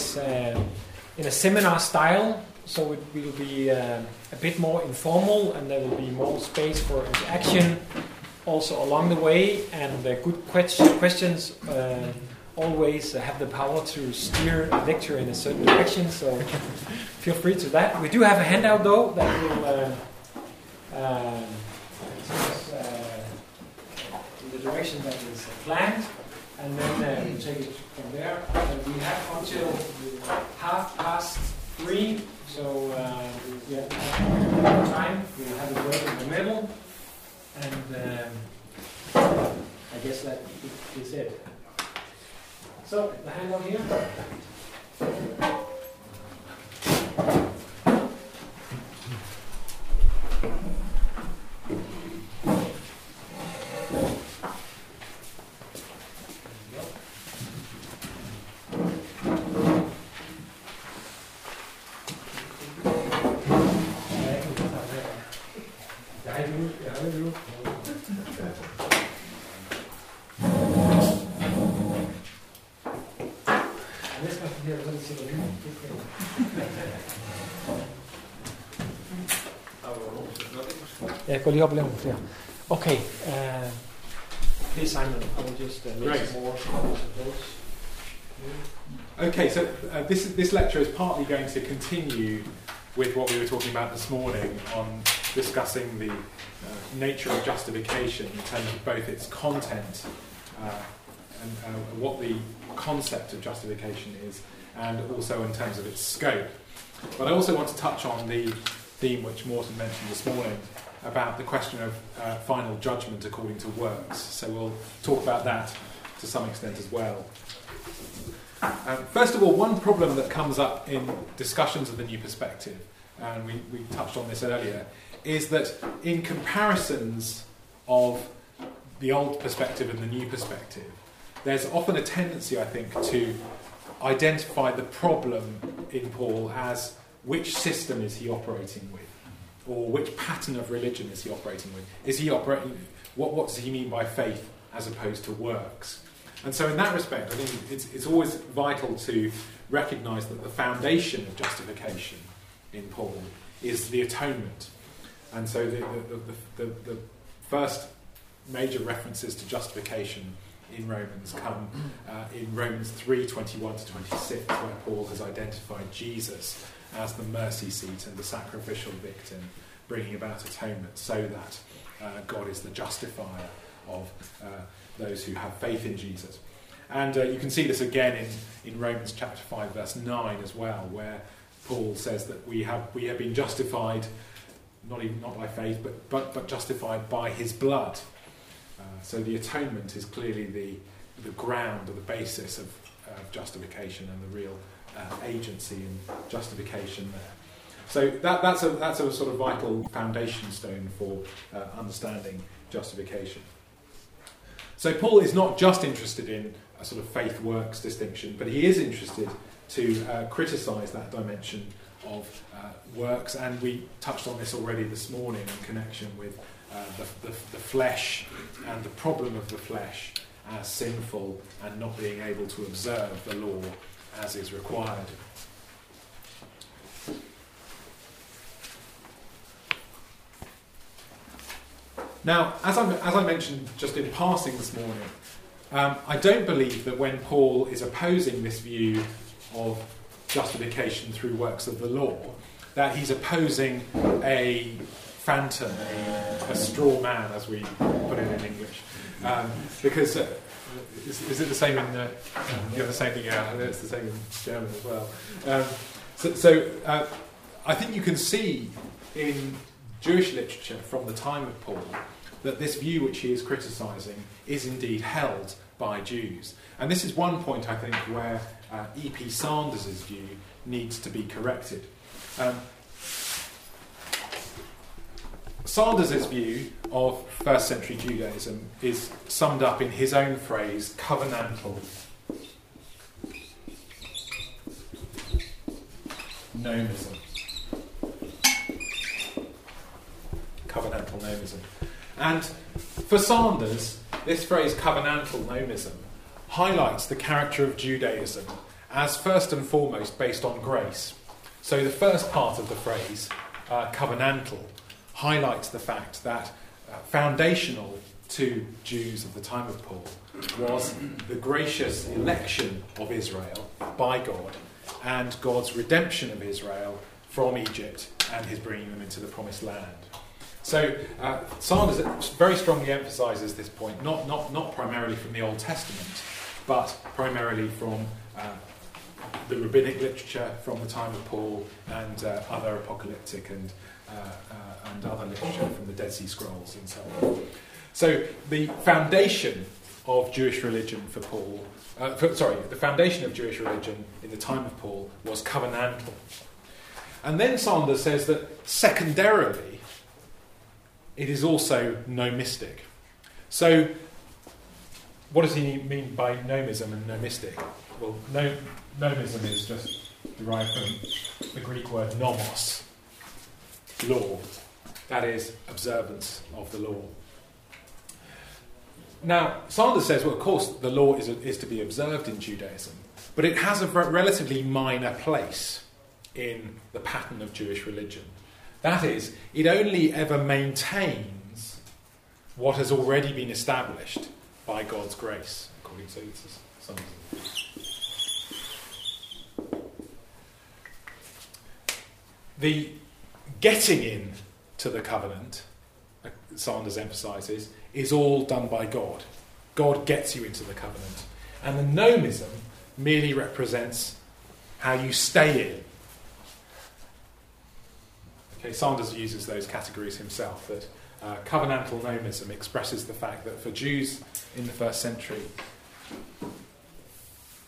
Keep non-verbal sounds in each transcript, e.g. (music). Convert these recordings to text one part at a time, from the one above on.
is uh, in a seminar style, so it will be uh, a bit more informal and there will be more space for interaction also along the way. And uh, good question, questions uh, always have the power to steer a lecture in a certain direction, so feel free to that. We do have a handout though that will. Uh, in the direction that is planned and then uh, we take it from there. Uh, we have until half past three, so uh, we have time. We have a break in the middle, and um, I guess that is it. So the handout here. Går lige op og laver nogle flere. Okay. Uh, please, Simon, I will just uh, make some more of those. Okay, so uh, this this lecture is partly going to continue with what we were talking about this morning on discussing the uh, nature of justification in terms of both its content uh, and uh, what the concept of justification is, and also in terms of its scope. But I also want to touch on the theme which Morton mentioned this morning about the question of uh, final judgment according to works. So we'll talk about that to some extent as well. Um, first of all, one problem that comes up in discussions of the new perspective, and we, we touched on this earlier, is that in comparisons of the old perspective and the new perspective, there's often a tendency, I think, to identify the problem in Paul as which system is he operating with? Or which pattern of religion is he operating with? Is he operating? What, what does he mean by faith as opposed to works? And so, in that respect, I think it's, it's always vital to recognise that the foundation of justification in Paul is the atonement. And so, the, the, the, the first major references to justification in Romans come uh, in Romans 3 21 to 26, where Paul has identified Jesus as the mercy seat and the sacrificial victim, bringing about atonement so that uh, God is the justifier of uh, those who have faith in Jesus. And uh, you can see this again in, in Romans chapter 5, verse 9 as well, where Paul says that we have, we have been justified not even not by faith, but, but, but justified by his blood. Uh, so the atonement is clearly the, the ground or the basis of, of justification and the real uh, agency and justification there. So that, that's, a, that's a sort of vital foundation stone for uh, understanding justification. So Paul is not just interested in a sort of faith works distinction, but he is interested to uh, criticize that dimension of uh, works, and we touched on this already this morning in connection with uh, the, the, the flesh and the problem of the flesh as sinful and not being able to observe the law as is required. Now, as I, as I mentioned just in passing this morning, um, I don't believe that when Paul is opposing this view of justification through works of the law, that he's opposing a phantom, a, a straw man, as we put it in English. Um, because uh, is, is, it the same in uh, yeah, the same thing? Yeah, it's the same in German as well. Um, so, so uh, I think you can see in Jewish literature from the time of Paul that this view which he is criticising is indeed held by Jews. And this is one point I think where uh, E.P. Sanders' view needs to be corrected. Um, Sanders' view of first century Judaism is summed up in his own phrase, covenantal nomism. Covenantal nomism. And for Sanders, this phrase, covenantal nomism, highlights the character of Judaism as first and foremost based on grace. So the first part of the phrase, uh, covenantal, highlights the fact that uh, foundational to Jews of the time of Paul was the gracious election of Israel by God and God's redemption of Israel from Egypt and his bringing them into the promised land. So uh, Sanders very strongly emphasises this point, not, not, not primarily from the Old Testament, but primarily from uh, the rabbinic literature from the time of Paul and uh, other apocalyptic and, uh, uh, and other literature from the Dead Sea Scrolls and so on. So the foundation of Jewish religion for Paul, uh, for, sorry, the foundation of Jewish religion in the time of Paul was covenantal. And then Sanders says that secondarily, it is also nomistic. So, what does he mean by nomism and nomistic? Well, no, nomism is just derived from the Greek word nomos, law. That is, observance of the law. Now, Sanders says, well, of course, the law is, is to be observed in Judaism, but it has a relatively minor place in the pattern of Jewish religion. That is, it only ever maintains what has already been established by God's grace, according to Sanders. The getting in to the covenant, Sanders emphasises, is all done by God. God gets you into the covenant. And the nomism merely represents how you stay in. Okay, Sanders uses those categories himself. That uh, covenantal nomism expresses the fact that for Jews in the first century,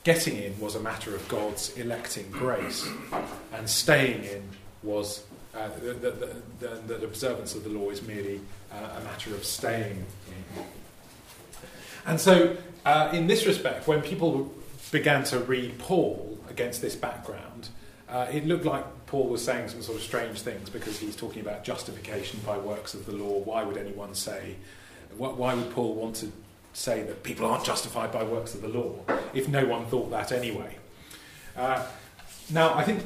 getting in was a matter of God's electing grace, and staying in was uh, the, observance of the law is merely uh, a matter of staying in. And so, uh, in this respect, when people began to read Paul against this background, uh, it looked like Paul was saying some sort of strange things because he's talking about justification by works of the law. Why would anyone say, why would Paul want to say that people aren't justified by works of the law if no one thought that anyway? Uh, now, I think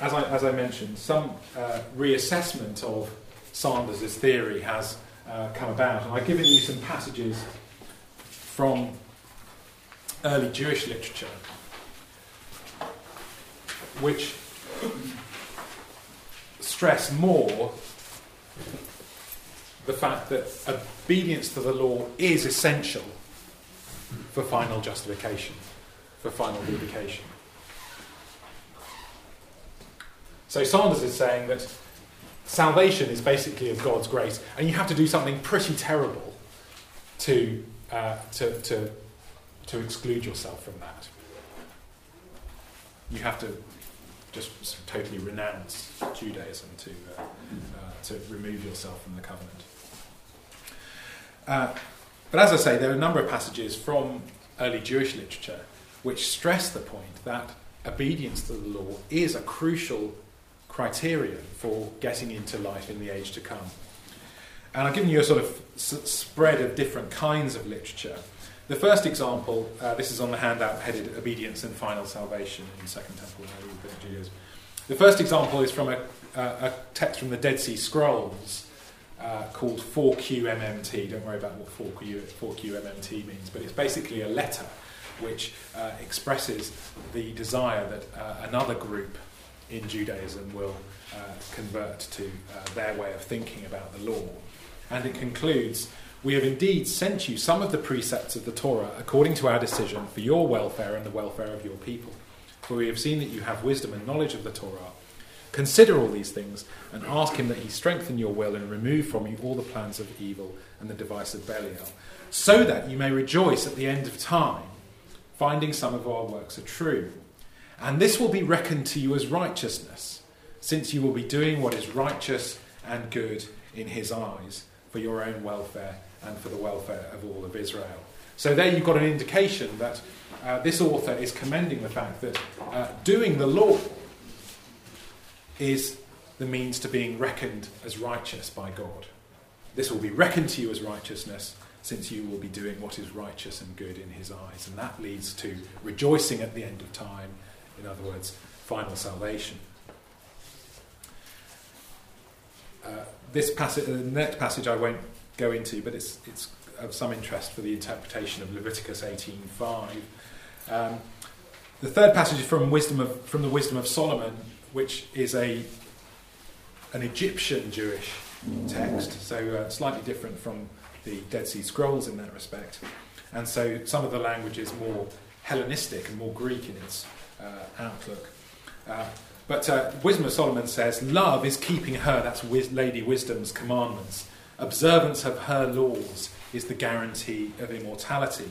as I, as I mentioned, some uh, reassessment of Sanders' theory has uh, come about. And I've given you some passages from early Jewish literature which stress more the fact that obedience to the law is essential for final justification, for final vindication. So Sanders is saying that salvation is basically of God's grace, and you have to do something pretty terrible to, uh, to, to, to exclude yourself from that. You have to just totally renounce Judaism to, uh, uh, to remove yourself from the covenant. Uh, but as I say, there are a number of passages from early Jewish literature which stress the point that obedience to the law is a crucial criterion for getting into life in the age to come. And I've given you a sort of s- spread of different kinds of literature. The first example, uh, this is on the handout headed Obedience and Final Salvation in Second Temple Judaism. The first example is from a, a text from the Dead Sea Scrolls uh, called 4QMMT. Don't worry about what 4Q, 4QMMT means, but it's basically a letter which uh, expresses the desire that uh, another group in Judaism will uh, convert to uh, their way of thinking about the law. And it concludes We have indeed sent you some of the precepts of the Torah according to our decision for your welfare and the welfare of your people. For we have seen that you have wisdom and knowledge of the Torah. Consider all these things and ask him that he strengthen your will and remove from you all the plans of evil and the device of Belial, so that you may rejoice at the end of time, finding some of our works are true and this will be reckoned to you as righteousness, since you will be doing what is righteous and good in his eyes for your own welfare and for the welfare of all of Israel. So, there you've got an indication that uh, this author is commending the fact that uh, doing the law is the means to being reckoned as righteous by God. This will be reckoned to you as righteousness, since you will be doing what is righteous and good in his eyes. And that leads to rejoicing at the end of time in other words, final salvation. Uh, this passage, the next passage I won't go into, but it's, it's of some interest for the interpretation of Leviticus 18.5. Um, the third passage is from, wisdom of, from the Wisdom of Solomon, which is a, an Egyptian Jewish text, so uh, slightly different from the Dead Sea Scrolls in that respect. And so some of the language is more Hellenistic and more Greek in its outlook. Uh, but uh, Wisdom of Solomon says, Love is keeping her, that's Wis- Lady Wisdom's commandments. Observance of her laws is the guarantee of immortality.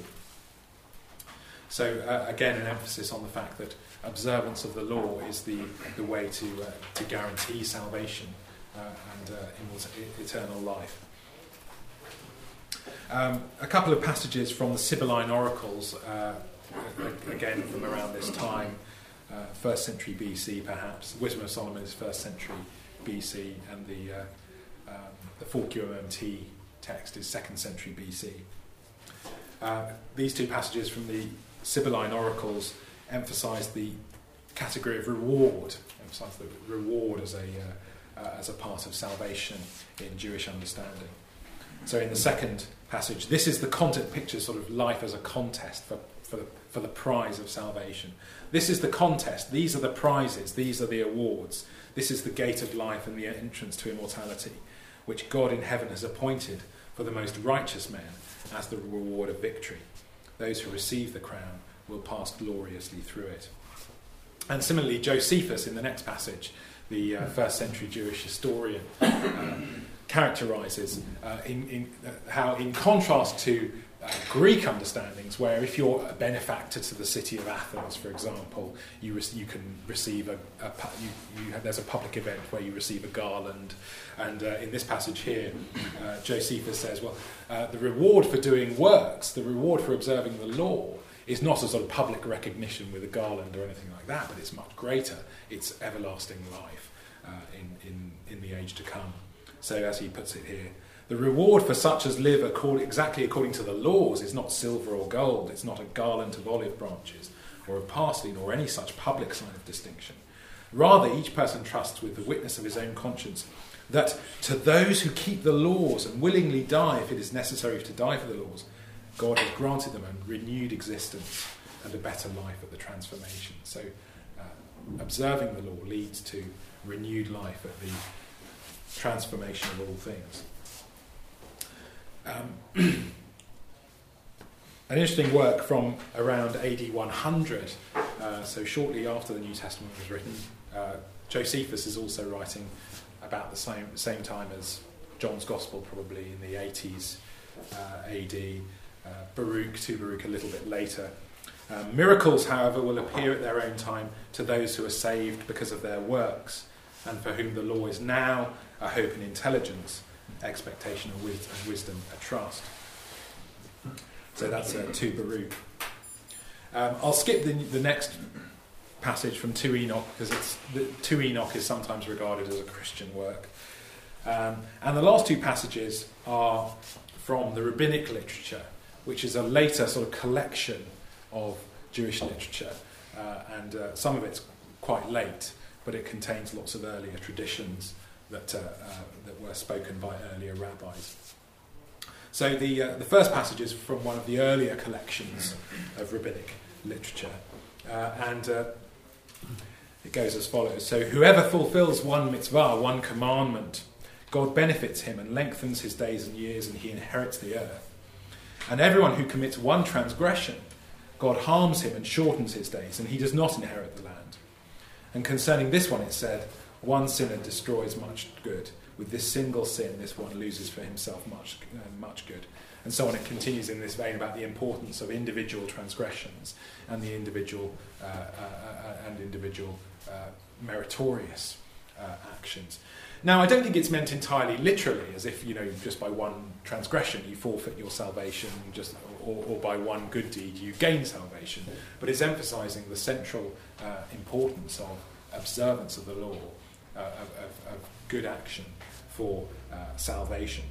So, uh, again, an emphasis on the fact that observance of the law is the, the way to, uh, to guarantee salvation uh, and immort- eternal life. Um, a couple of passages from the Sibylline oracles, uh, again from around this time, uh, first century BC perhaps. Wisdom of Solomon is first century BC, and the, uh, um, the 4 QMMT text is second century BC. Uh, these two passages from the Sibylline oracles emphasize the category of reward, emphasize the reward as a, uh, uh, as a part of salvation in Jewish understanding. So in the second passage, this is the content picture, sort of life as a contest for, for, the, for the prize of salvation. This is the contest. These are the prizes. These are the awards. This is the gate of life and the entrance to immortality, which God in heaven has appointed for the most righteous man as the reward of victory. Those who receive the crown will pass gloriously through it. And similarly, Josephus in the next passage, the uh, first century Jewish historian, uh, characterizes uh, in, in uh, how, in contrast to Greek understandings, where if you're a benefactor to the city of Athens, for example, you, re- you can receive a, a you, you have, there's a public event where you receive a garland, and uh, in this passage here, uh, Josephus says, well, uh, the reward for doing works, the reward for observing the law, is not a sort of public recognition with a garland or anything like that, but it's much greater. It's everlasting life uh, in, in, in the age to come. So, as he puts it here, the reward for such as live accord, exactly according to the laws is not silver or gold, it's not a garland of olive branches or of parsley, nor any such public sign of distinction. Rather, each person trusts with the witness of his own conscience that to those who keep the laws and willingly die if it is necessary to die for the laws, God has granted them a renewed existence and a better life at the transformation. So, uh, observing the law leads to renewed life at the transformation of all things. Um, (clears throat) an interesting work from around AD 100, uh, so shortly after the New Testament was written. Uh, Josephus is also writing about the same, same time as John's Gospel, probably in the 80s uh, AD. Uh, Baruch, to Baruch a little bit later. Um, miracles, however, will appear at their own time to those who are saved because of their works, and for whom the law is now a hope and intelligence, expectation and wisdom, a trust. So that's uh, 2 Baruch. Um, I'll skip the, the next passage from 2 Enoch because it's, the, 2 Enoch is sometimes regarded as a Christian work. Um, and the last two passages are from the rabbinic literature, which is a later sort of collection of Jewish literature. Uh, and uh, some of it's quite late, but it contains lots of earlier traditions that, uh, uh, that were spoken by earlier rabbis. So the, uh, the first passage is from one of the earlier collections of rabbinic literature. Uh, and uh, it goes as follows So, whoever fulfills one mitzvah, one commandment, God benefits him and lengthens his days and years, and he inherits the earth. And everyone who commits one transgression, God harms him and shortens his days, and he does not inherit the land. And concerning this one, it said, one sinner destroys much good. With this single sin, this one loses for himself much, uh, much good. And so on. It continues in this vein about the importance of individual transgressions and the individual uh, uh, uh and individual uh, meritorious uh, actions. Now, I don't think it's meant entirely literally, as if you know, just by one transgression you forfeit your salvation, just or, or by one good deed you gain salvation. But it's emphasising the central importance of observance of the law uh, of, of, of, good action for uh, salvation.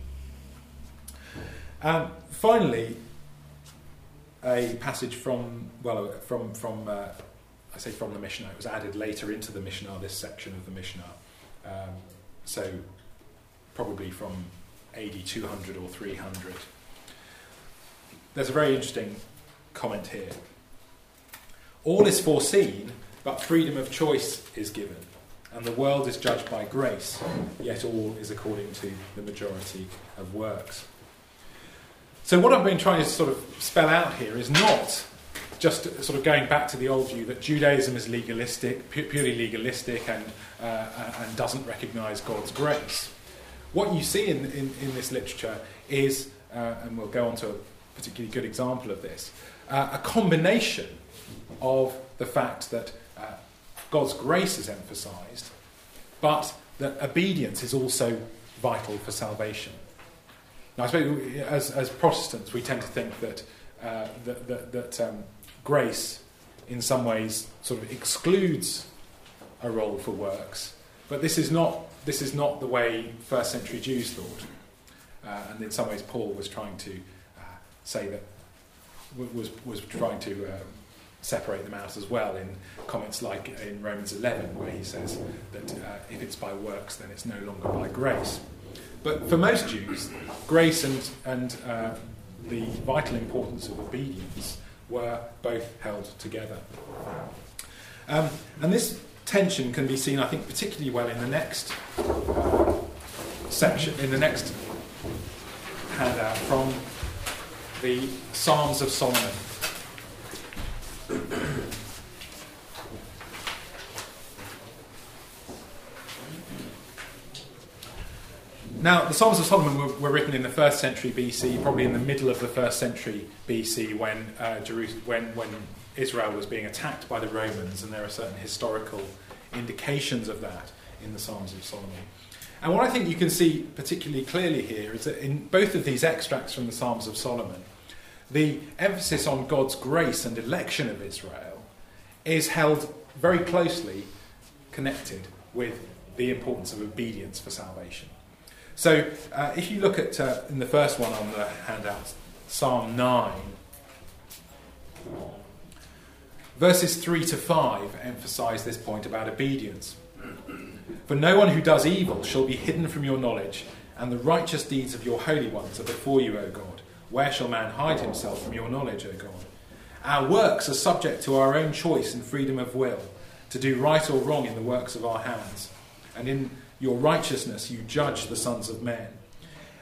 And finally, a passage from well from from uh, I say from the Mishnah, it was added later into the Mishnah, this section of the Mishnah. Um, so probably from AD 200 or 300. There's a very interesting comment here. All is foreseen, but freedom of choice is given, and the world is judged by grace, yet all is according to the majority of works. So, what I've been trying to sort of spell out here is not just sort of going back to the old view that Judaism is legalistic, purely legalistic, and, uh, and doesn't recognize God's grace. What you see in, in, in this literature is, uh, and we'll go on to a particularly good example of this, uh, a combination of the fact that God's grace is emphasized, but that obedience is also vital for salvation. Now, I suppose as, as Protestants, we tend to think that, uh, that, that, that um, grace, in some ways, sort of excludes a role for works. But this is not, this is not the way first century Jews thought. Uh, and in some ways, Paul was trying to uh, say that, was, was trying to uh, separate them out as well in comments like in Romans 11, where he says that uh, if it's by works, then it's no longer by grace. But for most Jews, grace and, and uh, the vital importance of obedience were both held together. Um, and this tension can be seen, I think, particularly well in the next uh, section, in the next handout from the Psalms of Solomon. Now, the Psalms of Solomon were, were, written in the first century BC, probably in the middle of the first century BC, when, uh, when, when Israel was being attacked by the Romans, and there are certain historical indications of that in the Psalms of Solomon. And what I think you can see particularly clearly here is that in both of these extracts from the Psalms of Solomon, the emphasis on God's grace and election of Israel is held very closely connected with the importance of obedience for salvation. So uh, if you look at uh, in the first one on the handout, Psalm 9, verses 3 to 5 emphasize this point about obedience. For no one who does evil shall be hidden from your knowledge, and the righteous deeds of your holy ones are before you, O God. Where shall man hide himself from your knowledge, O God? Our works are subject to our own choice and freedom of will, to do right or wrong in the works of our hands. And in your righteousness you judge the sons of men.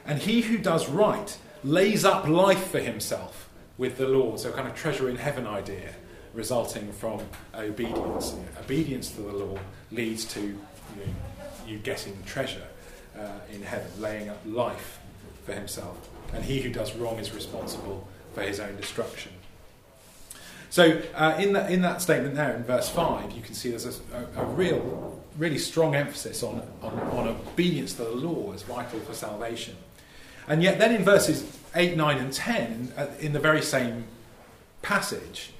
And he who does right lays up life for himself with the Lord. So, kind of treasure in heaven idea resulting from obedience. Obedience to the law leads to you, know, you getting treasure uh, in heaven, laying up life for himself. And he who does wrong is responsible for his own destruction. So, uh, in, that, in that statement there, in verse 5, you can see there's a, a, a real really strong emphasis on, on, on obedience to the law as vital for salvation. And yet, then in verses 8, 9, and 10, uh, in the very same passage,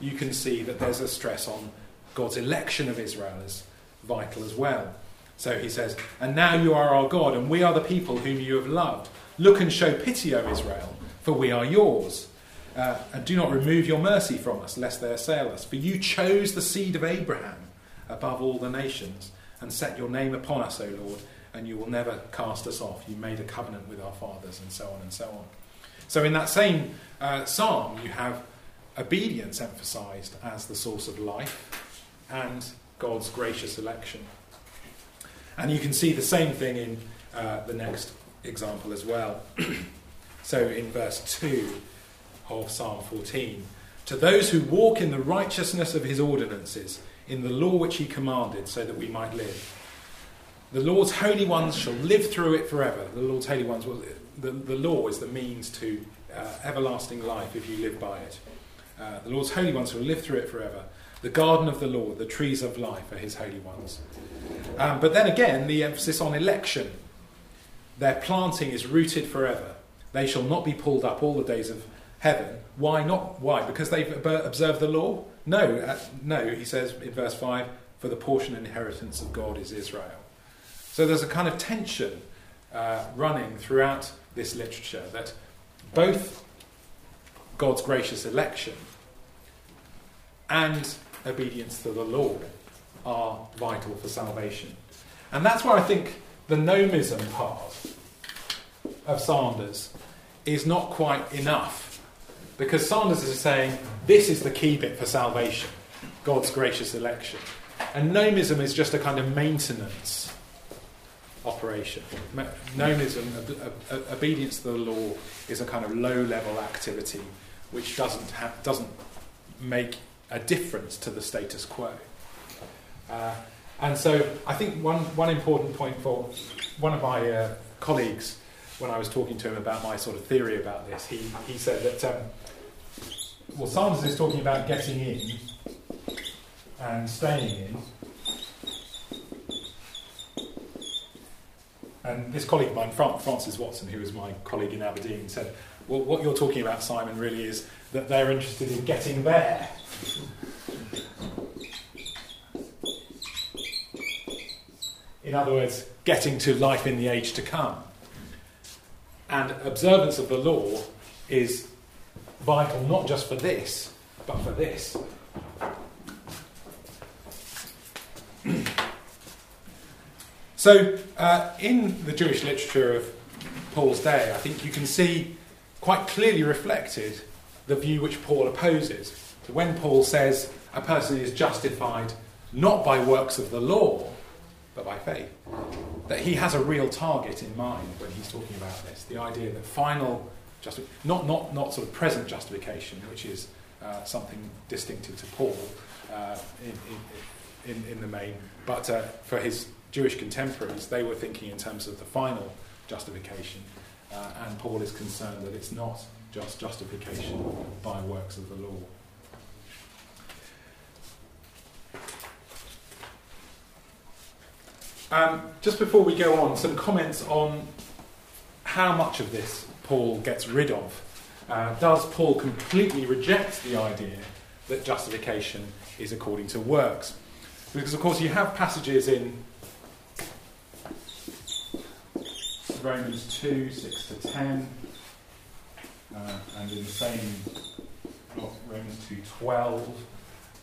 you can see that there's a stress on God's election of Israel as vital as well. So he says, And now you are our God, and we are the people whom you have loved. Look and show pity, O Israel, for we are yours. Uh, and do not remove your mercy from us, lest they assail us. For you chose the seed of Abraham above all the nations, and set your name upon us, O Lord, and you will never cast us off. You made a covenant with our fathers, and so on and so on. So, in that same uh, psalm, you have obedience emphasized as the source of life and God's gracious election. And you can see the same thing in uh, the next example as well. (clears throat) so, in verse 2 of Psalm 14, to those who walk in the righteousness of his ordinances, in the law which he commanded, so that we might live. The Lord's holy ones shall live through it forever. The Lord's holy ones will. The, the law is the means to uh, everlasting life if you live by it. Uh, the Lord's holy ones will live through it forever. The garden of the Lord, the trees of life, are his holy ones. Um, but then again, the emphasis on election. Their planting is rooted forever. They shall not be pulled up all the days of heaven. Why not? Why? Because they've observed the law? No, uh, no, he says in verse 5 for the portion and inheritance of God is Israel. So there's a kind of tension uh, running throughout this literature that both God's gracious election and obedience to the law are vital for salvation. And that's where I think the nomism part of Sanders is not quite enough. Because Sanders is saying this is the key bit for salvation God's gracious election. And nomism is just a kind of maintenance operation. Nomism, obedience to the law, is a kind of low level activity which doesn't, have, doesn't make a difference to the status quo. Uh, and so I think one, one important point for one of my uh, colleagues, when I was talking to him about my sort of theory about this, he, he said that, um, well, Sanders is talking about getting in and staying in. And this colleague of mine, Francis Watson, who was my colleague in Aberdeen, said, Well, what you're talking about, Simon, really is that they're interested in getting there. In other words, getting to life in the age to come. And observance of the law is vital not just for this, but for this. (clears throat) so, uh, in the Jewish literature of Paul's day, I think you can see quite clearly reflected the view which Paul opposes. So, when Paul says a person is justified not by works of the law, but by faith, that he has a real target in mind when he's talking about this. The idea that final justification, not, not, not sort of present justification, which is uh, something distinctive to Paul uh, in, in, in, in, the main, but uh, for his Jewish contemporaries, they were thinking in terms of the final justification, uh, and Paul is concerned that it's not just justification by works of the law. Um, just before we go on, some comments on how much of this Paul gets rid of. Uh, does Paul completely reject the idea that justification is according to works? Because, of course, you have passages in Romans 2 6 to 10, uh, and in the same block, Romans 2 12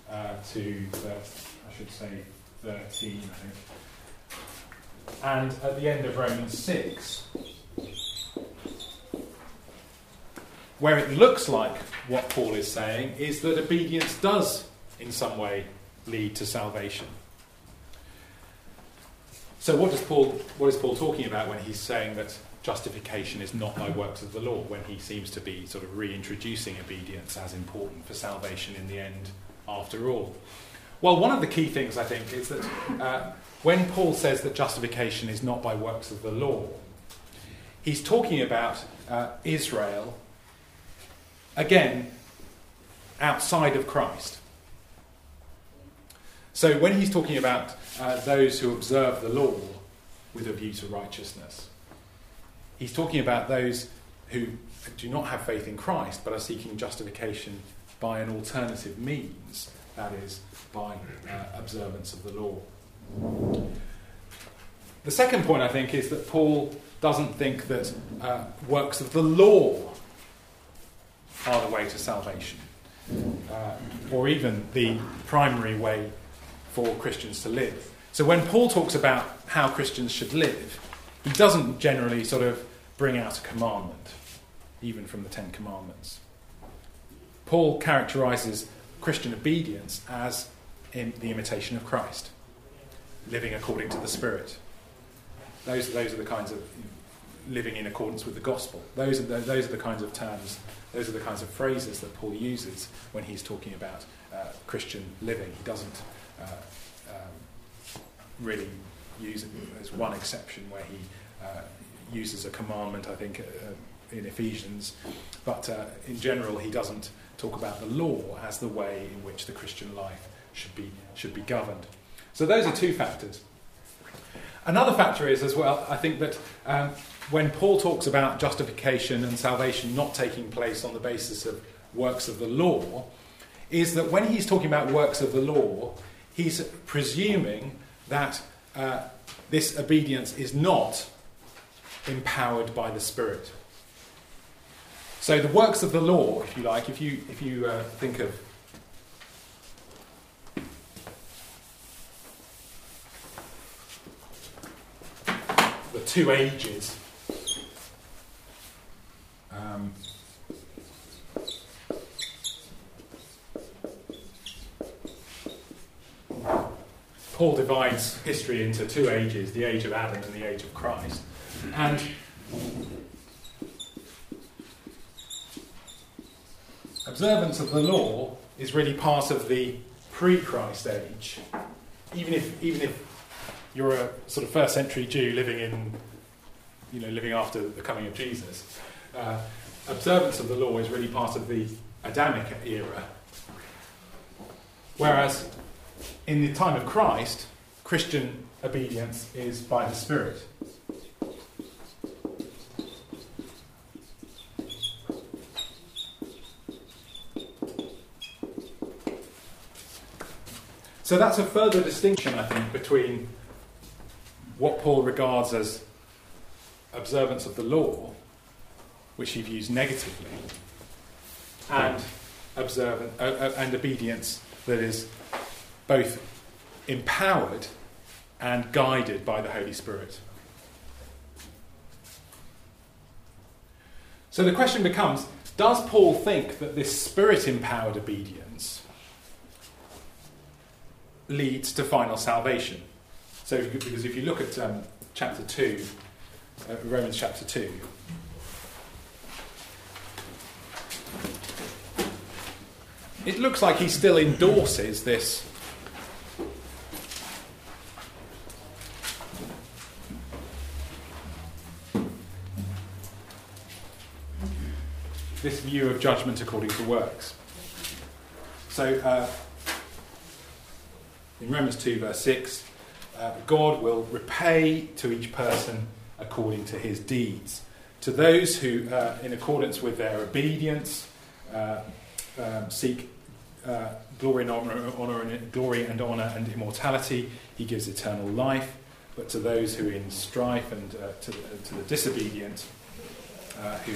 uh, to, I should say, 13, I think. And at the end of Romans 6, where it looks like what Paul is saying is that obedience does, in some way, lead to salvation. So, what, does Paul, what is Paul talking about when he's saying that justification is not by works of the law, when he seems to be sort of reintroducing obedience as important for salvation in the end, after all? Well, one of the key things I think is that uh, when Paul says that justification is not by works of the law, he's talking about uh, Israel, again, outside of Christ. So when he's talking about uh, those who observe the law with a view to righteousness, he's talking about those who do not have faith in Christ but are seeking justification by an alternative means, that is, by uh, observance of the law. The second point, I think, is that Paul doesn't think that uh, works of the law are the way to salvation, uh, or even the primary way for Christians to live. So when Paul talks about how Christians should live, he doesn't generally sort of bring out a commandment, even from the Ten Commandments. Paul characterizes Christian obedience as in the imitation of Christ living according to the Spirit. Those, those are the kinds of living in accordance with the gospel. Those are the, those are the kinds of terms, those are the kinds of phrases that Paul uses when he's talking about uh, Christian living. He doesn't uh, um, really use it. There's one exception where he uh, uses a commandment, I think, uh, in Ephesians, but uh, in general, he doesn't talk about the law as the way in which the Christian life should be, should be governed. So those are two factors. Another factor is, as well, I think that um, when Paul talks about justification and salvation not taking place on the basis of works of the law, is that when he's talking about works of the law, he's presuming that uh, this obedience is not empowered by the Spirit. So the works of the law, if you like, if you if you uh, think of the two ages Paul divides history into two ages the age of Adam and the age of Christ. And observance of the law is really part of the pre Christ age. Even if, even if you're a sort of first century Jew living in, you know, living after the coming of Jesus, uh, observance of the law is really part of the Adamic era. Whereas in the time of Christ, Christian obedience is by the Spirit. So that's a further distinction, I think, between what Paul regards as observance of the law, which he views negatively, and uh, uh, and obedience that is both empowered and guided by the Holy Spirit. So the question becomes Does Paul think that this spirit empowered obedience leads to final salvation? So, because if you look at um, chapter 2, uh, Romans chapter 2, it looks like he still endorses this this view of judgment according to works. So, uh, in Romans 2, verse 6, uh, God will repay to each person according to his deeds. To those who, uh, in accordance with their obedience, uh, um, seek uh, glory and honor, honor and glory and honor and immortality, he gives eternal life. But to those who, in strife and uh, to, to, the disobedient, who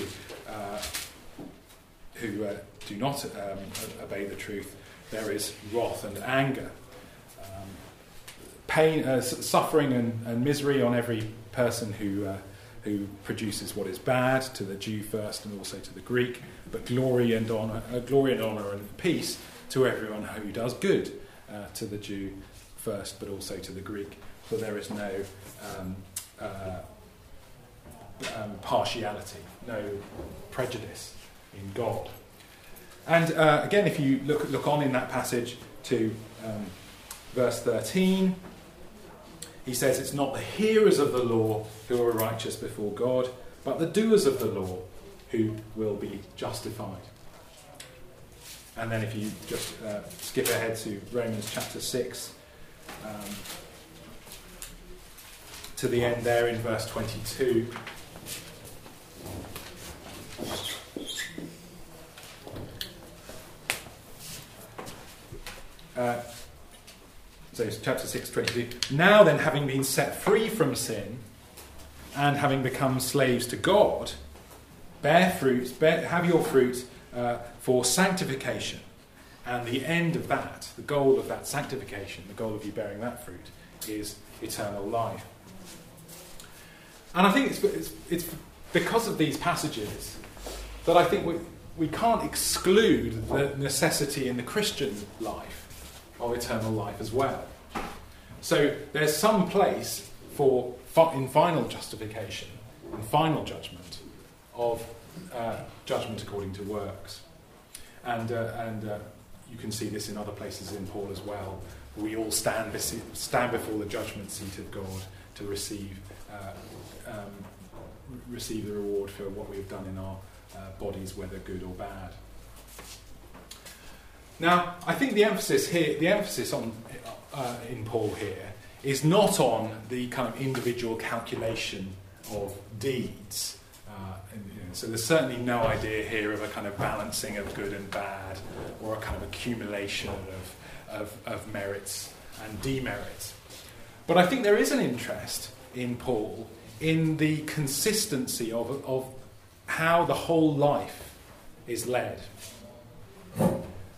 who uh, do not um, obey the truth, there is wrath and anger. Um, pain, uh, suffering, and, and, misery on every person who, uh, who produces what is bad, to the Jew first and also to the Greek, but glory and honor, uh, glory and honor and peace to everyone who does good, uh, to the Jew first, but also to the Greek. For there is no um, uh, um, partiality, no prejudice in God. And uh, again, if you look, look on in that passage to um, verse 13, he says, It's not the hearers of the law who are righteous before God, but the doers of the law who will be justified. And then if you just uh, skip ahead to Romans chapter 6, um, to the end there in verse 22. Uh, so chapter 6, 22. Now then, having been set free from sin and having become slaves to God, bear fruit, bear, have your fruit uh, for sanctification. And the end of that, the goal of that sanctification, the goal of you bearing that fruit, is eternal life. And I think it's, it's, it's because of these passages that I think we, we can't exclude the necessity in the Christian life of eternal life as well. So there's some place for in final justification, in final judgment of uh, judgment according to works, and uh, and uh, you can see this in other places in Paul as well. We all stand stand before the judgment seat of God to receive uh, um, receive the reward for what we have done in our uh, bodies, whether good or bad. Now, I think the emphasis here, the emphasis on uh, in Paul here, is not on the kind of individual calculation of deeds. Uh, and, you know, so there's certainly no idea here of a kind of balancing of good and bad, or a kind of accumulation of, of, of merits and demerits. But I think there is an interest in Paul in the consistency of, of how the whole life is led.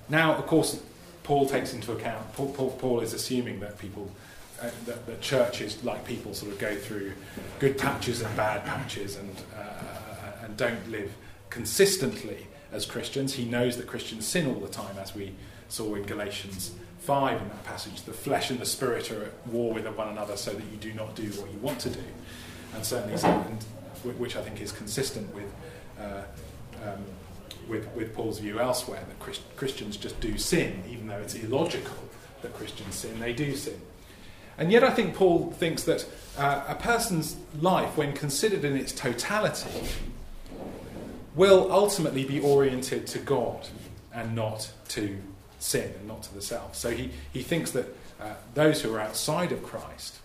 Now, of course, Paul takes into account, Paul, Paul, Paul is assuming that people uh, that, that, churches, like people, sort of go through good patches and bad patches and, uh, and don't live consistently as Christians. He knows that Christians sin all the time, as we saw in Galatians 5 in that passage. The flesh and the spirit are at war with one another so that you do not do what you want to do. And certainly, and, which I think is consistent with. Uh, um, with, with Paul's view elsewhere that Christ, Christians just do sin, even though it's illogical that Christians sin, they do sin. And yet, I think Paul thinks that uh, a person's life, when considered in its totality, will ultimately be oriented to God and not to sin and not to the self. So he, he thinks that uh, those who are outside of Christ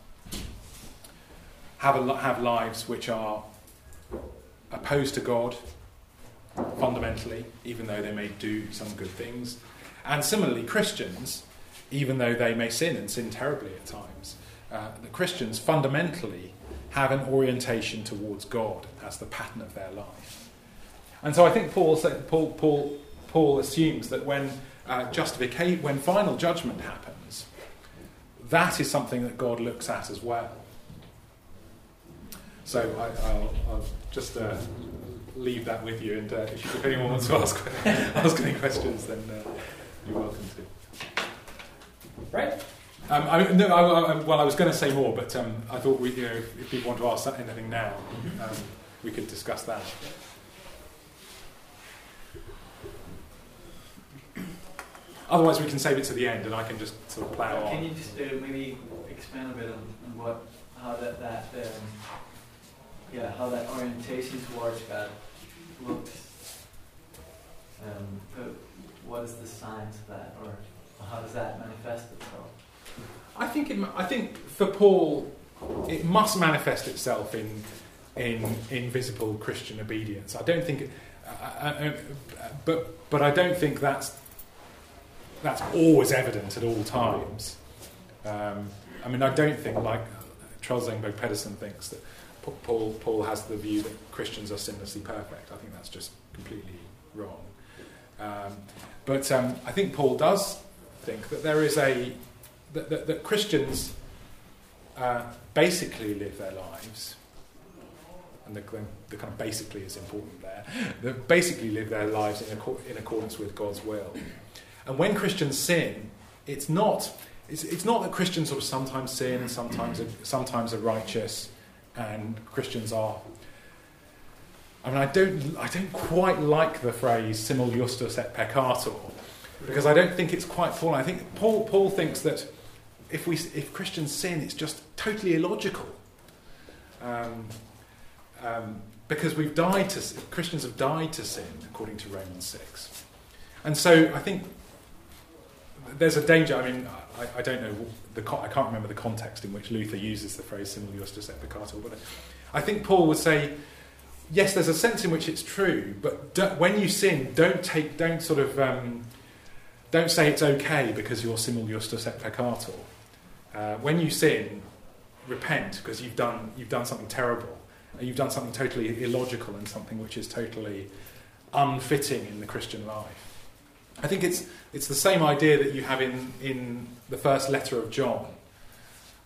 have, a, have lives which are opposed to God fundamentally, even though they may do some good things. And similarly, Christians even though they may sin and sin terribly at times, uh, the Christians fundamentally have an orientation towards God as the pattern of their life. And so I think Paul, Paul, Paul, Paul assumes that when uh, justification, when final judgment happens, that is something that God looks at as well. So I, will just uh, leave that with you, and uh, if, if, anyone wants to ask, (laughs) ask any questions, then uh, you're welcome to. Right? Um, I, no, I, I, well, I was going to say more, but um, I thought we, you know, if, if, people want to ask anything now, um, we could discuss that. Otherwise, we can save it to the end, and I can just sort of plough on. Can you just uh, maybe expand a bit on, on, what, how that, that um, yeah, how that orientation towards God looks? Um, what is the signs of that, or how does that manifest itself? I think it, I think for Paul, it must manifest itself in in invisible Christian obedience. I don't think, uh, uh, uh, but but I don't think that's that's always evident at all times. Um, I mean, I don't think like Troels Engberg-Pedersen thinks that Paul Paul has the view that Christians are sinlessly perfect. I think that's just completely wrong. Um, but um, I think Paul does think that there is a that, that, that Christians uh, basically live their lives, and the, the, kind of basically is important there. That basically live their lives in, in accordance with God's will. And when Christians sin, it's not it's, it's not that Christians sort of sometimes sin, and sometimes are, sometimes are righteous, and Christians are. I mean, I don't, I don't quite like the phrase simul justus et peccator, because I don't think it's quite Paul. I think Paul, Paul thinks that if, we, if Christians sin, it's just totally illogical. Um, um, because we've died to Christians have died to sin, according to Romans 6. And so I think there's a danger. I mean, I, I don't know, the, I can't remember the context in which Luther uses the phrase simul justus et peccator, but I think Paul would say, yes, there's a sense in which it's true, but when you sin, don't take, don't sort of. Um, don't say it's okay because you're simul justus et peccator. Uh, when you sin, repent because you've done, you've done something terrible. You've done something totally illogical and something which is totally unfitting in the Christian life. I think it's, it's the same idea that you have in, in the first letter of John,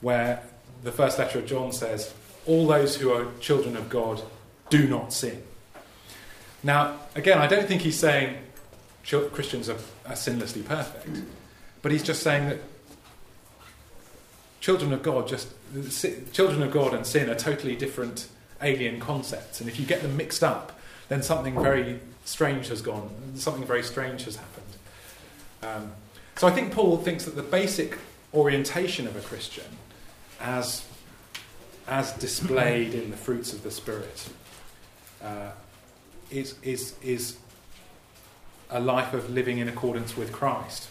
where the first letter of John says, All those who are children of God do not sin. Now, again, I don't think he's saying Christians are, are sinlessly perfect. But he's just saying that children of God just children of God and sin are totally different alien concepts, and if you get them mixed up, then something very strange has gone. Something very strange has happened. Um, so I think Paul thinks that the basic orientation of a Christian, as as displayed in the fruits of the Spirit, uh, is is is a life of living in accordance with Christ.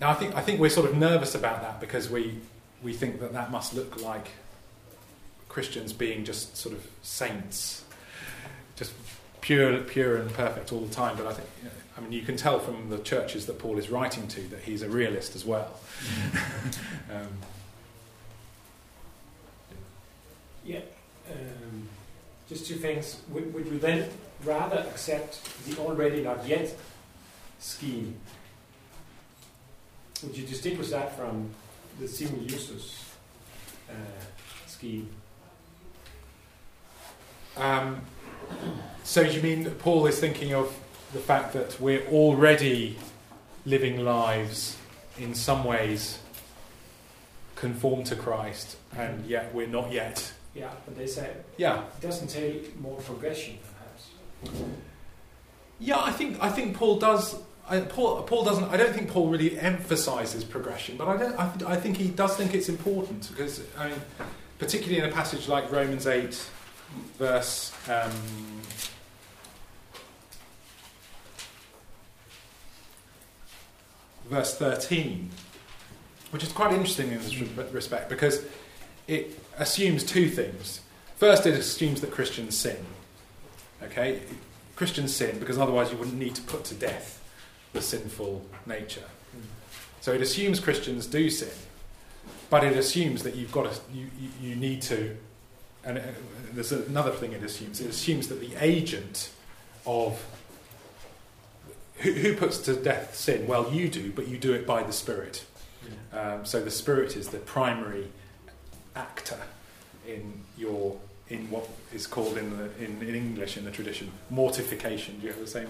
Now, I think, I think we're sort of nervous about that because we, we think that that must look like Christians being just sort of saints, just pure, pure and perfect all the time. But I think, you know, I mean, you can tell from the churches that Paul is writing to that he's a realist as well. (laughs) um, yeah. Um, just two things. Would, would you then rather accept the already not yet scheme would you distinguish that from the Simul Justus uh, scheme? Um, so you mean that Paul is thinking of the fact that we're already living lives in some ways conform to Christ, and mm-hmm. yet we're not yet. Yeah, but they say Yeah, it doesn't take more progression, perhaps. yeah. I think I think Paul does. I, Paul, Paul doesn't. I don't think Paul really emphasises progression, but I don't. I, th- I think he does think it's important because I mean, particularly in a passage like Romans eight, verse. Um, verse 13, which is quite interesting in this respect because it assumes two things. First, it assumes that Christians sin. Okay? Christians sin because otherwise you wouldn't need to put to death the sinful nature. So it assumes Christians do sin, but it assumes that you've got to, you, you, you need to, and uh, there's another thing it assumes. It assumes that the agent of who, who puts to death sin? Well, you do, but you do it by the Spirit. Um, so the Spirit is the primary actor in your in what is called in the in, in English in the tradition mortification. Do you have the same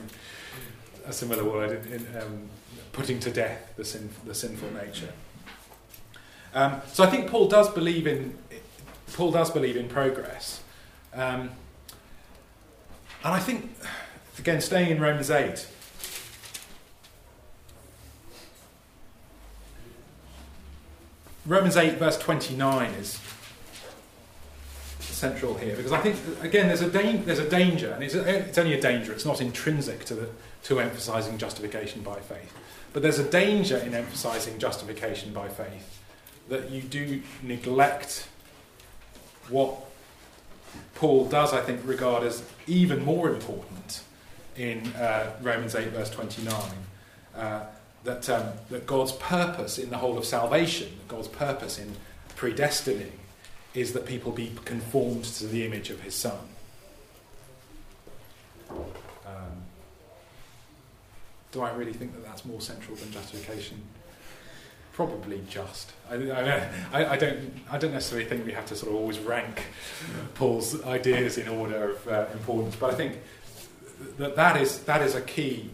a similar word in, in um, putting to death the sin the sinful nature? Um, so I think Paul does believe in Paul does believe in progress, um, and I think again staying in Romans eight. Romans 8, verse 29 is central here because I think, again, there's a, da- there's a danger, and it's, a, it's only a danger, it's not intrinsic to, the, to emphasizing justification by faith. But there's a danger in emphasizing justification by faith that you do neglect what Paul does, I think, regard as even more important in uh, Romans 8, verse 29. Uh, that, um, that God's purpose in the whole of salvation, God's purpose in predestining, is that people be conformed to the image of His Son. Um, do I really think that that's more central than justification? Probably just. I, I, I, don't, I don't necessarily think we have to sort of always rank Paul's ideas in order of uh, importance, but I think that that is, that is a key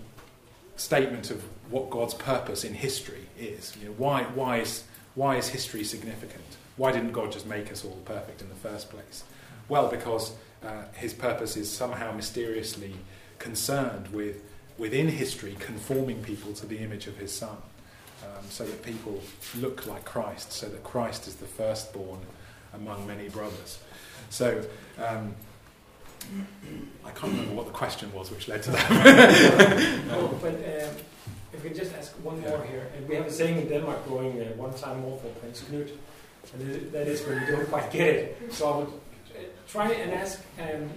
statement of what God's purpose in history is. You know, why, why, is, why is history significant? Why didn't God just make us all perfect in the first place? Well, because uh, his purpose is somehow mysteriously concerned with, within history, conforming people to the image of his Son, um, so that people look like Christ, so that Christ is the firstborn among many brothers. So, um, I can't remember what the question was which led to that. (laughs) oh, but um, (laughs) if we just ask one more here, and we have a saying in Denmark going uh, one time more for Prince Knud, and that is when you don't quite get it. So I would try and ask um,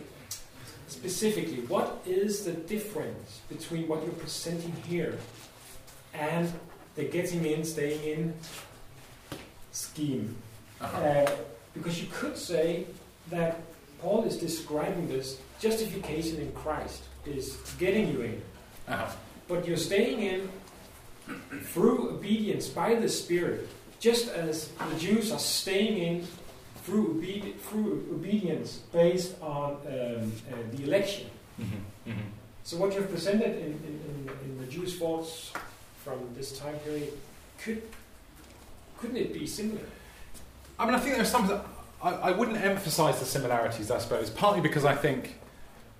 specifically, what is the difference between what you're presenting here and the getting in, staying in scheme? Uh-huh. Uh, because you could say that Paul is describing this justification in Christ is getting you in. Uh-huh. But you're staying in through obedience by the Spirit, just as the Jews are staying in through, obedi- through obedience based on um, uh, the election. Mm-hmm. Mm-hmm. So, what you've presented in, in, in, the Jewish thoughts from this time period, could, couldn't it be similar? I mean, I think there's some. I, I wouldn't emphasize the similarities, I suppose, partly because I think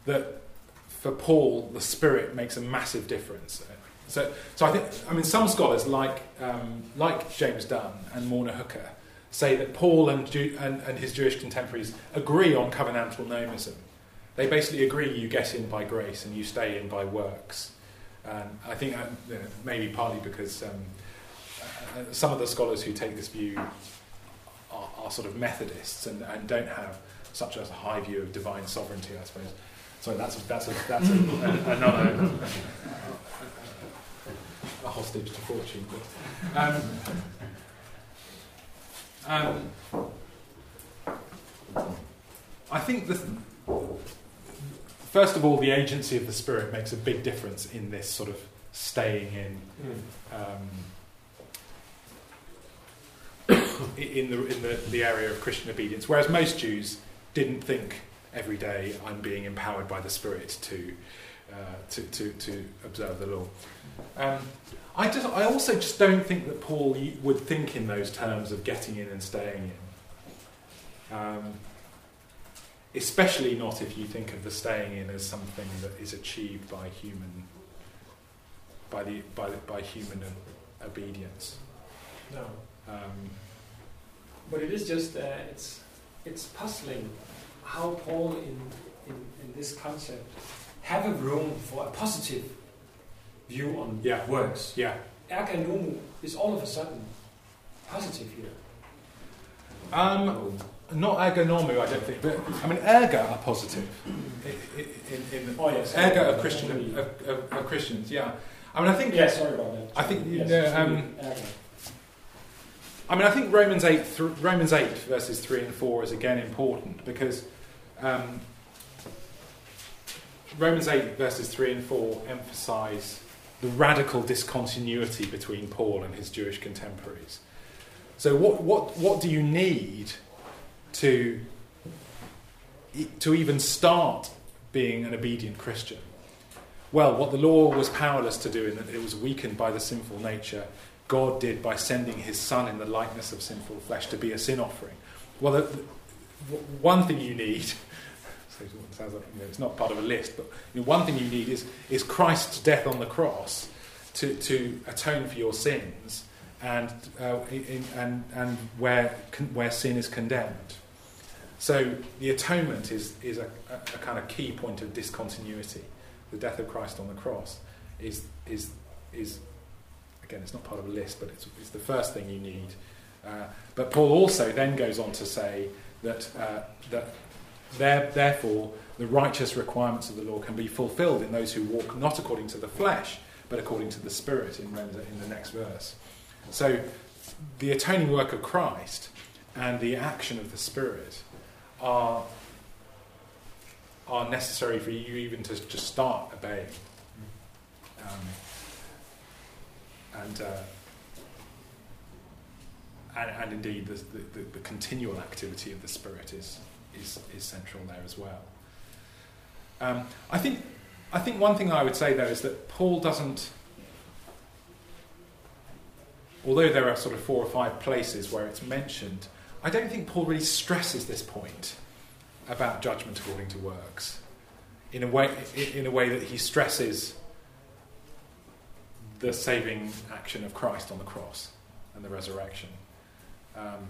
that for Paul, the Spirit makes a massive difference. So, so I think, I mean, some scholars like, um, like James Dunn and Morna Hooker say that Paul and, Jew, and, and, his Jewish contemporaries agree on covenantal nomism. They basically agree you get in by grace and you stay in by works. And I think that, you know, maybe partly because um, uh, some of the scholars who take this view are, are sort of Methodists and, and, don't have such a high view of divine sovereignty, I suppose. So that's a, that's a, that's a, (laughs) another a hostage to fortune. But, um, um, I think the first of all, the agency of the spirit makes a big difference in this sort of staying in. Um, (coughs) in the in the, the area of Christian obedience. Whereas most Jews didn't think every day I'm being empowered by the Spirit to uh, to, to to observe the law. Um, I just I also just don't think that Paul would think in those terms of getting in and staying in. Um, especially not if you think of the staying in as something that is achieved by human by the by by human obedience. No. Um, but it is just uh, it's it's puzzling how Paul in, in in this concept have a room for a positive view on yeah. works. Yeah. Erga is all of a sudden positive here. Um, not erga nomou, I don't think, but I mean, erga are positive. In, in, in oh yes, erga of Christian of, of, of, Christians, yeah. I mean, I think. Yeah, sorry about that. I think yes, know, um, I mean, I think Romans eight, Romans eight verses three and four is again important because um, Romans eight verses three and four emphasise the radical discontinuity between Paul and his Jewish contemporaries. So, what what what do you need to, to even start being an obedient Christian? Well, what the law was powerless to do, in that it was weakened by the sinful nature, God did by sending his Son in the likeness of sinful flesh to be a sin offering. Well, the, the, one thing you need, (laughs) sounds like you know, it's not part of a list, but you know, one thing you need is, is Christ's death on the cross to, to atone for your sins and, uh, in, and, and where, where sin is condemned. So the atonement is, is a, a, kind of key point of discontinuity. The death of Christ on the cross is, is, is again, it's not part of a list, but it's, it's the first thing you need. Uh, but Paul also then goes on to say that, uh, that there, therefore the righteous requirements of the law can be fulfilled in those who walk not according to the flesh, but according to the Spirit in, in the next verse. So the atoning work of Christ and the action of the Spirit are, are necessary for you even to just start obeying. Um, and, uh, and, and, indeed, the, the, the, continual activity of the Spirit is, is, is central there as well. Um, I, think, I think one thing I would say, though, is that Paul doesn't although there are sort of four or five places where it's mentioned, I don't think Paul really stresses this point about judgment according to works in a way, in a way that he stresses the saving action of Christ on the cross and the resurrection. Um,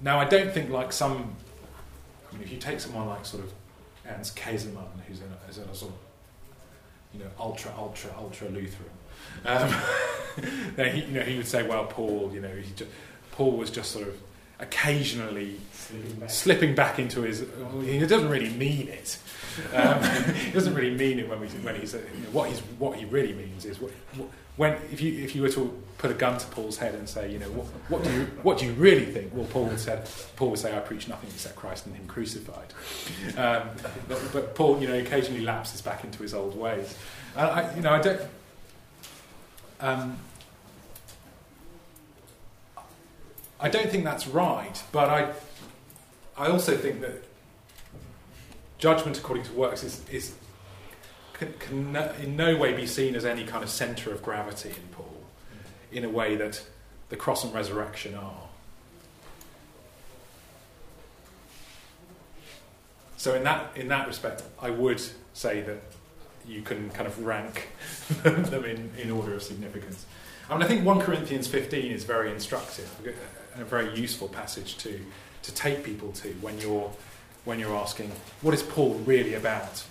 now, I don't think like some. I mean, if you take someone like sort of Ernst Käsemann, who's in a, a sort of you know ultra ultra ultra Lutheran, um, (laughs) he, you know, he would say, well, Paul, you know, he just, Paul was just sort of occasionally slipping back, slipping back into his. he doesn't really mean it. Um, (laughs) he doesn't really mean it when we when he's you know, what he's what he really means is what, when if you if you were to put a gun to Paul's head and say you know what, what do you what do you really think? Well, Paul would say Paul would say I preach nothing except Christ and Him crucified. Um, but, but, Paul you know occasionally lapses back into his old ways. I, you know I don't um, I don't think that's right, but I, I also think that judgment according to works is, is can, can in no way be seen as any kind of centre of gravity in Paul, in a way that the cross and resurrection are. So in that in that respect, I would say that you can kind of rank (laughs) them in, in order of significance. I mean, I think 1 Corinthians 15 is very instructive a very useful passage to, to take people to when you're, when you're asking, what is Paul really about?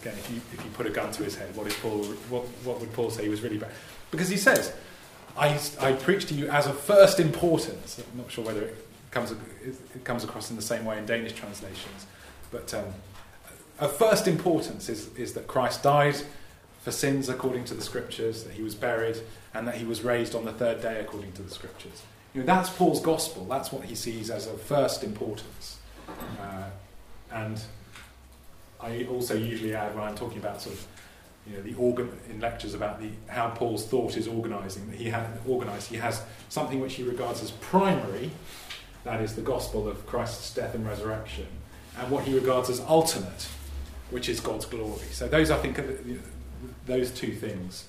Again, if you, if you put a gun to his head, what, is Paul, what, what would Paul say he was really about? Because he says, I, I preach to you as of first importance. I'm not sure whether it comes, it comes across in the same way in Danish translations, but um, of first importance is, is that Christ died for sins according to the scriptures, that he was buried, and that he was raised on the third day according to the scriptures. You know, that's Paul's gospel. That's what he sees as of first importance. Uh, and I also usually add, when I'm talking about sort of you know, the organ in lectures about the how Paul's thought is organising. That he has organised. He has something which he regards as primary, that is the gospel of Christ's death and resurrection, and what he regards as ultimate, which is God's glory. So those, I think, are the, those two things: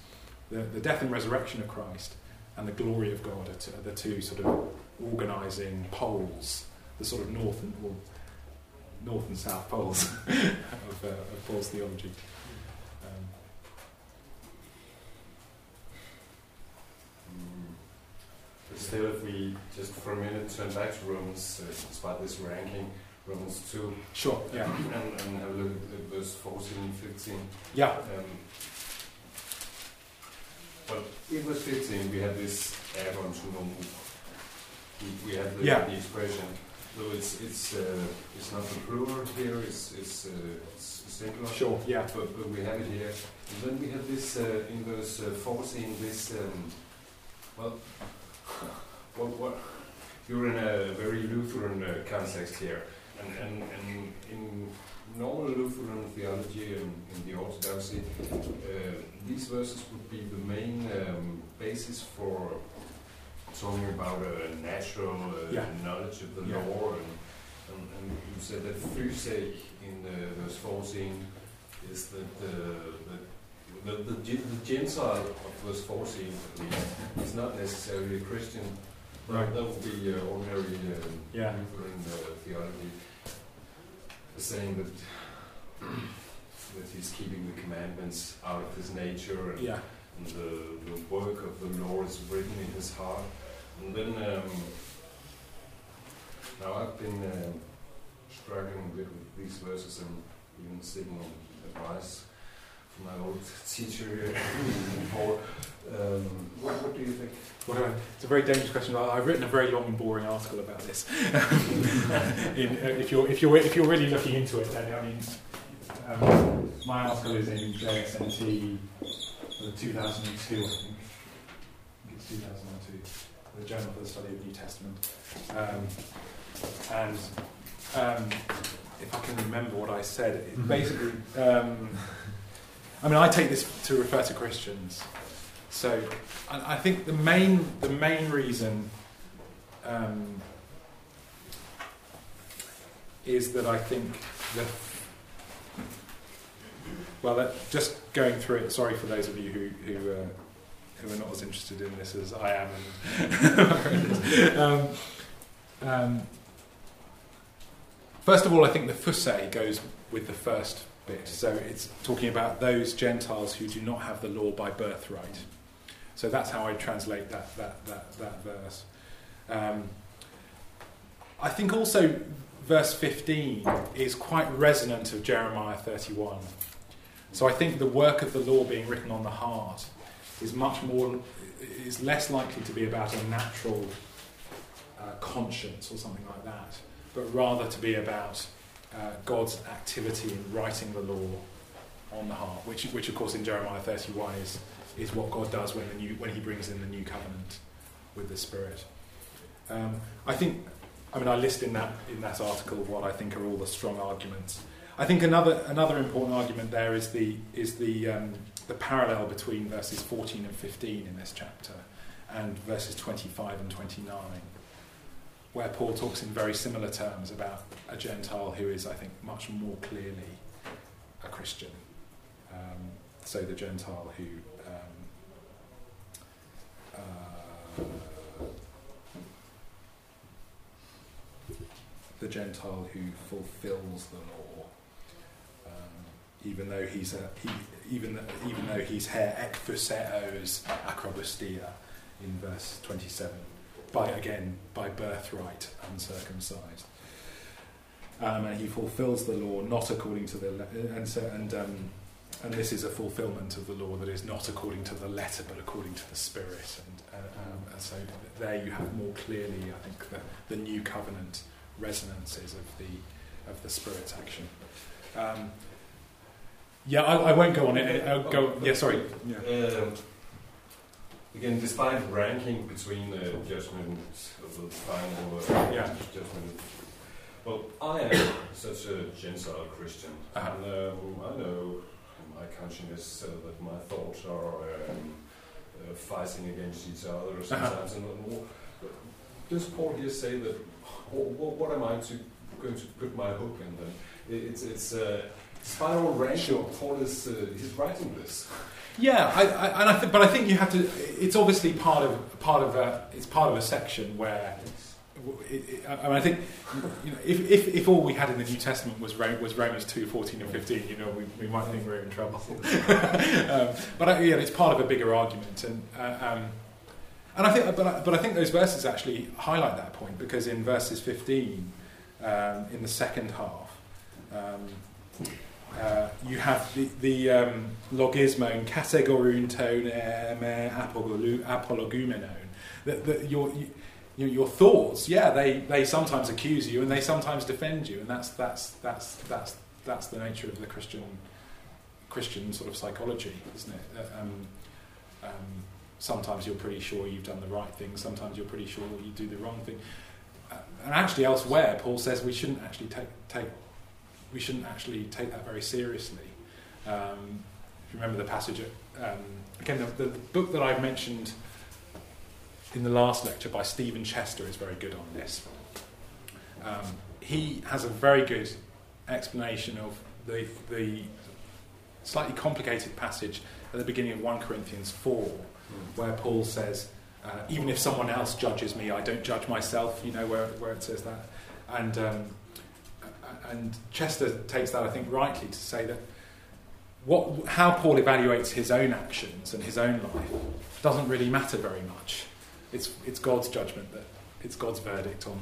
the, the death and resurrection of Christ and the glory of God are, are the two sort of organising poles, the sort of north and well, north and south poles (laughs) of, uh, of Paul's theology. Um, But still, if we just for a minute turn back to Romans, uh, despite this ranking, Romans 2, sure, yeah. and, and have a look at verse 14 and 15. Yeah, Um, but in verse 15, we had this add-on to normal. We, we have the, Yeah. the expression, though it's it's uh, it's not the plural here, it's it's, uh, it's singular. sure, yeah. But, but we have it here. And then we have this uh, in verse uh, 14, this, um, well, (laughs) what, what, you're in a very Lutheran uh, context here. And, and, and in normal Lutheran theology and in the Orthodoxy, uh, these verses would be the main um, basis for talking about a natural uh, Yeah. knowledge of the Yeah. law. And, and, and you said that Physik in uh, verse 14 is that the, the, the, Gentile of verse 14 at least, is not necessarily a Christian. Right. That would be uh, ordinary uh, Yeah. Lutheran uh, theology, saying that that he's keeping the commandments out of his nature and, Yeah, and the, the work of the Lord is written in his heart. And then um, now I've been um struggling a bit with these verses and even seeking advice my old teacher before. (laughs) Um, what, what do you think? What do it's a very dangerous question. I- I've written a very long and boring article about this. (laughs) in, uh, if you're if you're if you're really looking into it, then I mean, um, my article is in JSNT for 2002, I think. I think it's 2002, the Journal for the Study of the New Testament. Um, and um, if I can remember what I said, it (laughs) basically, um, I mean, I take this to refer to Christians. So I, think the main the main reason um, is that I think that well, that just going through it. Sorry for those of you who who, uh, who are not as interested in this as I am. And (laughs) um, um, first of all, I think the fuse goes with the first bit. So it's talking about those Gentiles who do not have the law by birthright. So that's how I translate that that that, that verse. Um, I think also verse 15 is quite resonant of Jeremiah 31. So I think the work of the law being written on the heart is much more is less likely to be about a natural uh, conscience or something like that, but rather to be about uh, God's activity in writing the law on the heart, which, which of course in Jeremiah 31 is, is what God does when, the new, when he brings in the new covenant with the Spirit. Um, I think, I mean, I list in that, in that article what I think are all the strong arguments. I think another, another important argument there is the, is the, um, the parallel between verses 14 and 15 in this chapter and verses 25 and 29 where Paul talks in very similar terms about a Gentile who is, I think, much more clearly a Christian. Um, so the Gentile who um, uh, the Gentile who fulfills the law, um, even though he's a he, even even though he's her ekphuseos akrobustia in verse twenty seven by again by birthright uncircumcised. Um, and he fulfills the law not according to the le- and so and um, and this is a fulfillment of the law that is not according to the letter but according to the spirit and, uh, um, and so there you have more clearly I think the, the new covenant resonances of the of the spirit's action. Um, yeah, I, I won't go on it. I'll go. Yeah, sorry. Yeah. Again, despite ranking between the judgment of the final uh, Yeah. judgment, well, I am such a Gentile Christian, Uh-huh. and um, I know my consciousness so that my thoughts are um, uh, fighting against each other sometimes. And what- does Paul here say that? What, what am I to going to put my hope in? Then It- it's it's uh, spiral. Sure. Paul is uh, he's writing this. (laughs) Yeah, I, I, and I th- but I think you have to. It's obviously part of part of a. It's part of a section where. It, it, I, mean, I think you know, if, if, if all we had in the New Testament was was Romans two fourteen and fifteen, you know, we, we might think we're in trouble. (laughs) um, but I, yeah, it's part of a bigger argument, and uh, um, and I think, but I, but I think those verses actually highlight that point because in verses fifteen, um, in the second half, um, uh, you have the, the um, logismon kategorun ton apologumenon. That, that your, you, your thoughts, yeah, they, they sometimes accuse you and they sometimes defend you, and that's that's that's that's that's the nature of the Christian Christian sort of psychology, isn't it? Um, um, sometimes you're pretty sure you've done the right thing, sometimes you're pretty sure you do the wrong thing. Uh, and actually, elsewhere, Paul says we shouldn't actually take take we shouldn't actually take that very seriously. Um, if you remember the passage, um, again, the, the book that I've mentioned in the last lecture by Stephen Chester is very good on this. Um, he has a very good explanation of the, the slightly complicated passage at the beginning of 1 Corinthians 4, where Paul says, uh, even if someone else judges me, I don't judge myself, you know, where, where it says that. And um, and Chester takes that, I think, rightly to say that what, how Paul evaluates his own actions and his own life doesn't really matter very much. It's, it's God's judgment that it's God's verdict on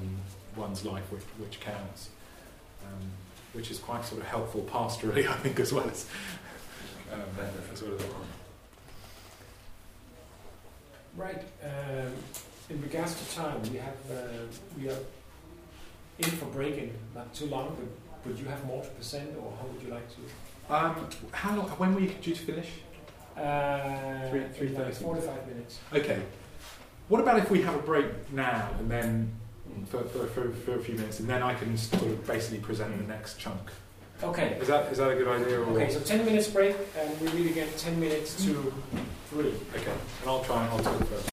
one's life which, which counts, um, which is quite sort of helpful pastorally, (laughs) I think, as well as um, as well as Right. Um, in regards to time, we have uh, we are in for breaking not too long, but would you have more to present, or how would you like to? Um, how long? When were you due to finish? Uh, Three- three thirty. Forty-five minutes. Okay. What about if we have a break now and then for, for, for, for a few minutes, and then I can sort of basically present the next chunk? Okay. Is that is that a good idea? Or? Okay. So ten minutes break, and we meet again ten minutes to three. Okay. And I'll try and I'll talk first.